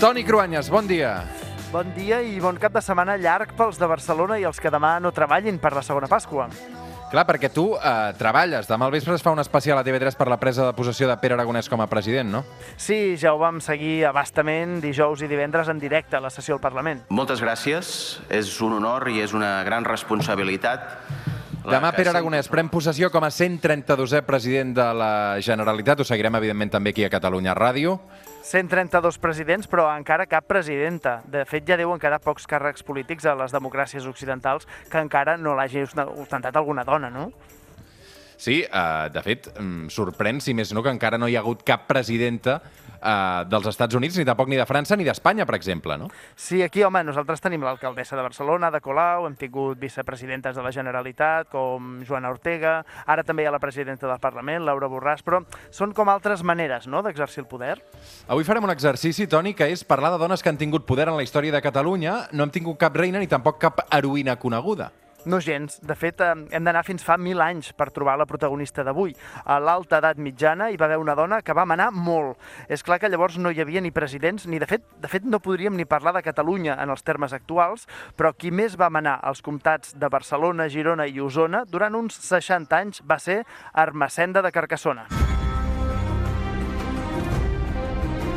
Toni Cruanyes, bon dia. Bon dia i bon cap de setmana llarg pels de Barcelona i els que demà no treballin per la segona Pasqua. Clar, perquè tu eh, treballes. Demà al vespre es fa un especial a TV3 per la presa de possessió de Pere Aragonès com a president, no? Sí, ja ho vam seguir abastament dijous i divendres en directe a la sessió al Parlament. Moltes gràcies, és un honor i és una gran responsabilitat. La Demà Pere Aragonès pren possessió com a 132è president de la Generalitat. Ho seguirem, evidentment, també aquí a Catalunya Ràdio. 132 presidents, però encara cap presidenta. De fet, ja deuen quedar pocs càrrecs polítics a les democràcies occidentals que encara no l'hagi ostentat alguna dona, no? Sí, eh, de fet, em sorprèn, si més no, que encara no hi ha hagut cap presidenta eh, dels Estats Units, ni tampoc ni de França ni d'Espanya, per exemple, no? Sí, aquí, home, nosaltres tenim l'alcaldessa de Barcelona, de Colau, hem tingut vicepresidentes de la Generalitat, com Joana Ortega, ara també hi ha la presidenta del Parlament, Laura Borràs, però són com altres maneres, no?, d'exercir el poder. Avui farem un exercici, Toni, que és parlar de dones que han tingut poder en la història de Catalunya. No hem tingut cap reina ni tampoc cap heroïna coneguda. No gens. De fet, eh, hem d'anar fins fa mil anys per trobar la protagonista d'avui. A l'alta edat mitjana hi va haver una dona que va manar molt. És clar que llavors no hi havia ni presidents, ni de fet, de fet no podríem ni parlar de Catalunya en els termes actuals, però qui més va manar als comtats de Barcelona, Girona i Osona durant uns 60 anys va ser Ermessenda de Carcassona.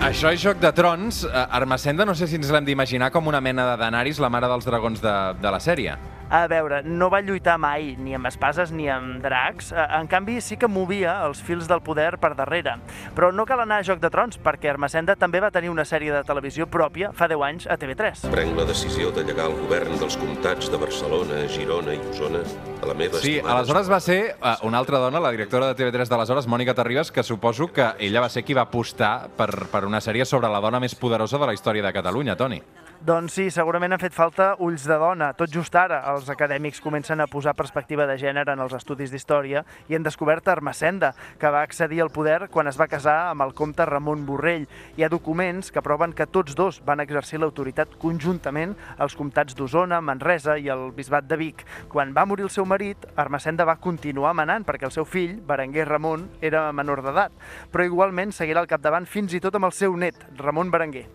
Això és Joc de Trons. Eh, Armacenda no sé si ens l'hem d'imaginar com una mena de Daenerys, la mare dels dragons de, de la sèrie. A veure, no va lluitar mai ni amb espases ni amb dracs. Eh, En canvi, sí que movia els fils del poder per darrere. Però no cal anar a Joc de Trons, perquè Ermessenda també va tenir una sèrie de televisió pròpia fa 10 anys a TV3. Prenc la decisió de llegar el govern dels comtats de Barcelona, Girona i Osona a la meva Sí, estimada... aleshores va ser uh, una altra dona, la directora de TV3 d'aleshores, Mònica Terribas, que suposo que ella va ser qui va apostar per, per una sèrie sobre la dona més poderosa de la història de Catalunya, Toni. Doncs sí, segurament han fet falta ulls de dona. Tot just ara els acadèmics comencen a posar perspectiva de gènere en els estudis d'història i han descobert Ermessenda, que va accedir al poder quan es va casar amb el comte Ramon Borrell. Hi ha documents que proven que tots dos van exercir l'autoritat conjuntament als comtats d'Osona, Manresa i el bisbat de Vic. Quan va morir el seu marit, Ermessenda va continuar manant perquè el seu fill, Berenguer Ramon, era menor d'edat, però igualment seguirà al capdavant fins i tot amb el seu net, Ramon Berenguer.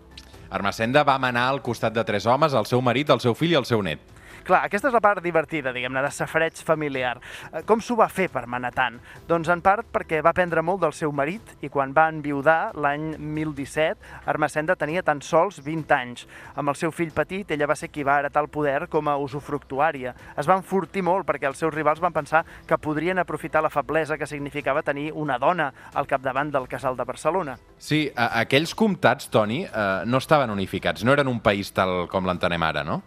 Armacenda va manar al costat de tres homes, el seu marit, el seu fill i el seu net. Clar, aquesta és la part divertida, diguem-ne, de safreig familiar. Eh, Com s'ho va fer per manar tant? Doncs en part perquè va aprendre molt del seu marit i quan va enviudar l'any 1017, Ermessenda tenia tan sols 20 anys. Amb el seu fill petit, ella va ser qui va heretar el poder com a usufructuària. Es va enfortir molt perquè els seus rivals van pensar que podrien aprofitar la feblesa que significava tenir una dona al capdavant del casal de Barcelona. Sí, aquells comtats, Toni, eh, no estaven unificats, no eren un país tal com l'entenem ara, no?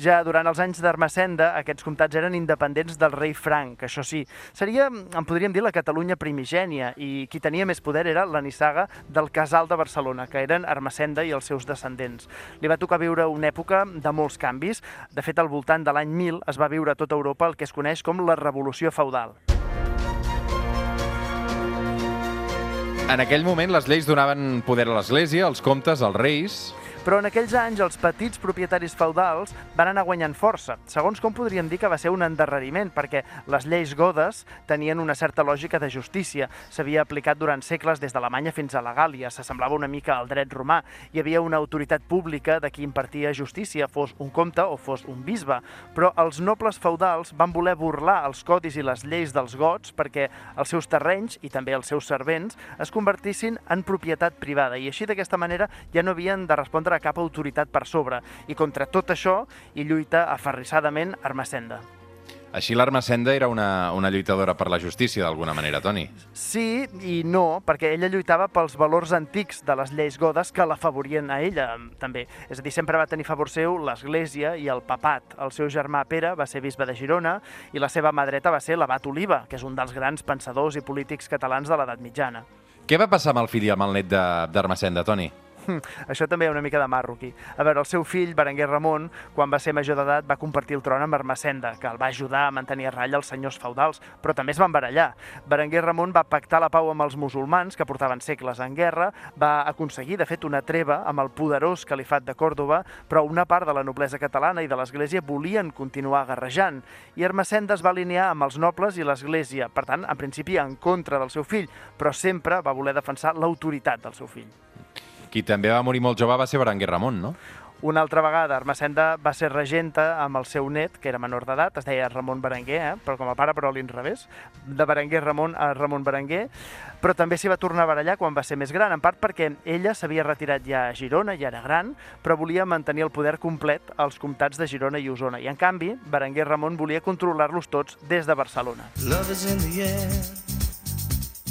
Ja durant els anys d'Ermessenda, aquests comtats eren independents del rei Franc, això sí. Seria, en podríem dir, la Catalunya primigènia, i qui tenia més poder era la nissaga del Casal de Barcelona, que eren Ermessenda i els seus descendents. Li va tocar viure una època de molts canvis. De fet, al voltant de l'any 1000 es va viure a tota Europa el que es coneix com la Revolució Feudal. En aquell moment les lleis donaven poder a l'Església, als comtes, als reis... Però en aquells anys els petits propietaris feudals van anar guanyant força. Segons com podríem dir que va ser un endarreriment, perquè les lleis godes tenien una certa lògica de justícia. S'havia aplicat durant segles des d'Alemanya fins a la Gàlia. S'assemblava una mica al dret romà. Hi havia una autoritat pública de qui impartia justícia, fos un comte o fos un bisbe. Però els nobles feudals van voler burlar els codis i les lleis dels gots perquè els seus terrenys i també els seus servents es convertissin en propietat privada i així d'aquesta manera ja no havien de respondre a cap autoritat per sobre. I contra tot això hi lluita aferrissadament Ermessenda. Així l'Armacenda era una, una lluitadora per la justícia, d'alguna manera, Toni. Sí i no, perquè ella lluitava pels valors antics de les lleis godes que l'afavorien a ella, també. És a dir, sempre va tenir favor seu l'Església i el papat. El seu germà Pere va ser bisbe de Girona i la seva mà dreta va ser l'abat Oliva, que és un dels grans pensadors i polítics catalans de l'edat mitjana. Què va passar amb el fill i amb el net de- d'Armacenda, Toni? Això també hi ha una mica de marro aquí. A veure, el seu fill, Berenguer Ramon, quan va ser major d'edat, va compartir el tron amb Ermessenda, que el va ajudar a mantenir a ratlla els senyors feudals, però també es van barallar. Berenguer Ramon va pactar la pau amb els musulmans, que portaven segles en guerra, va aconseguir, de fet, una treva amb el poderós califat de Còrdoba, però una part de la noblesa catalana i de l'Església volien continuar guerrejant, i Ermessenda es va alinear amb els nobles i l'Església, per tant, en principi en contra del seu fill, però sempre va voler defensar l'autoritat del seu fill. Qui també va morir molt jove va ser Berenguer Ramon, no? Una altra vegada, Ermessenda va ser regenta amb el seu net, que era menor d'edat, es deia Ramon Berenguer, eh? però com a pare, però a l'inrevés, de Berenguer Ramon a Ramon Berenguer, però també s'hi va tornar a barallar quan va ser més gran, en part perquè ella s'havia retirat ja a Girona, ja era gran, però volia mantenir el poder complet als comtats de Girona i Osona, i en canvi, Berenguer Ramon volia controlar-los tots des de Barcelona. Love is in the air,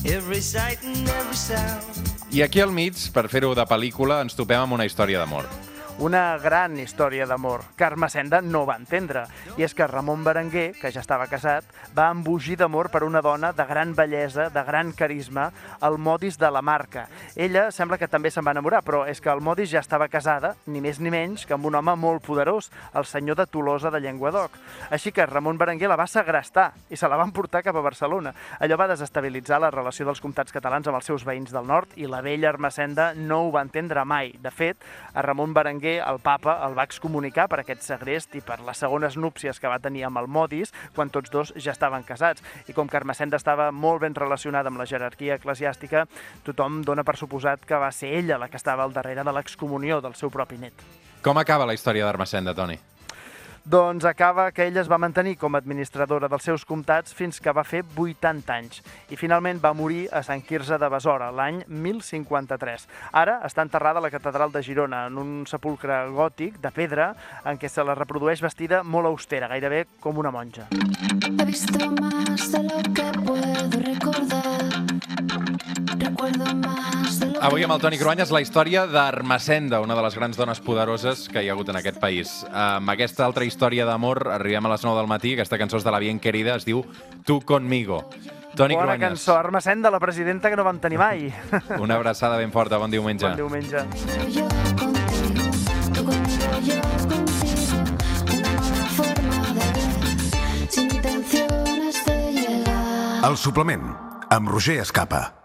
every sight and every sound. I aquí al mig, per fer-ho de pel·lícula, ens topem amb una història d'amor. Una gran història d'amor que Ermessenda no va entendre. I és que Ramon Berenguer, que ja estava casat, va embogir d'amor per una dona de gran bellesa, de gran carisma, el Modis de la Marca. Ella sembla que també se'n va enamorar, però és que el Modis ja estava casada, ni més ni menys, que amb un home molt poderós, el senyor de Tolosa de Llenguadoc. Així que Ramon Berenguer la va segrestar i se la van portar cap a Barcelona. Allò va desestabilitzar la relació dels comtats catalans amb els seus veïns del nord i la vella Ermessenda no ho va entendre mai. De fet, a Ramon Berenguer el papa el va excomunicar per aquest segrest i per les segones núpcies que va tenir amb el Modis quan tots dos ja estaven casats. I com Ermessenda estava molt ben relacionada amb la jerarquia eclesiàstica, tothom dona per suposat que va ser ella la que estava al darrere de l'excomunió del seu propi net. Com acaba la història d'Ermessenda, Toni? Doncs acaba que ella es va mantenir com a administradora dels seus comtats fins que va fer 80 anys i finalment va morir a Sant Quirze de Besora l'any 1053. Ara està enterrada a la catedral de Girona en un sepulcre gòtic de pedra en què se la reprodueix vestida molt austera, gairebé com una monja. He visto más de lo que puedo recordar. Recuerdo más Avui amb el Toni Cruanyes la història d'Ermessenda, una de les grans dones poderoses que hi ha hagut en aquest país. Amb aquesta altra història d'amor arribem a les 9 del matí, aquesta cançó és de la Bien Querida, es diu Tu conmigo. Toni Bona Cruanyes, cançó, Ermessenda, la presidenta que no vam tenir mai. una abraçada ben forta, bon diumenge. Bon diumenge. yo contigo, tú conmigo, yo contigo. Una nueva forma de ver, sin intenciones de llegar. El suplement, amb Roger Escapa.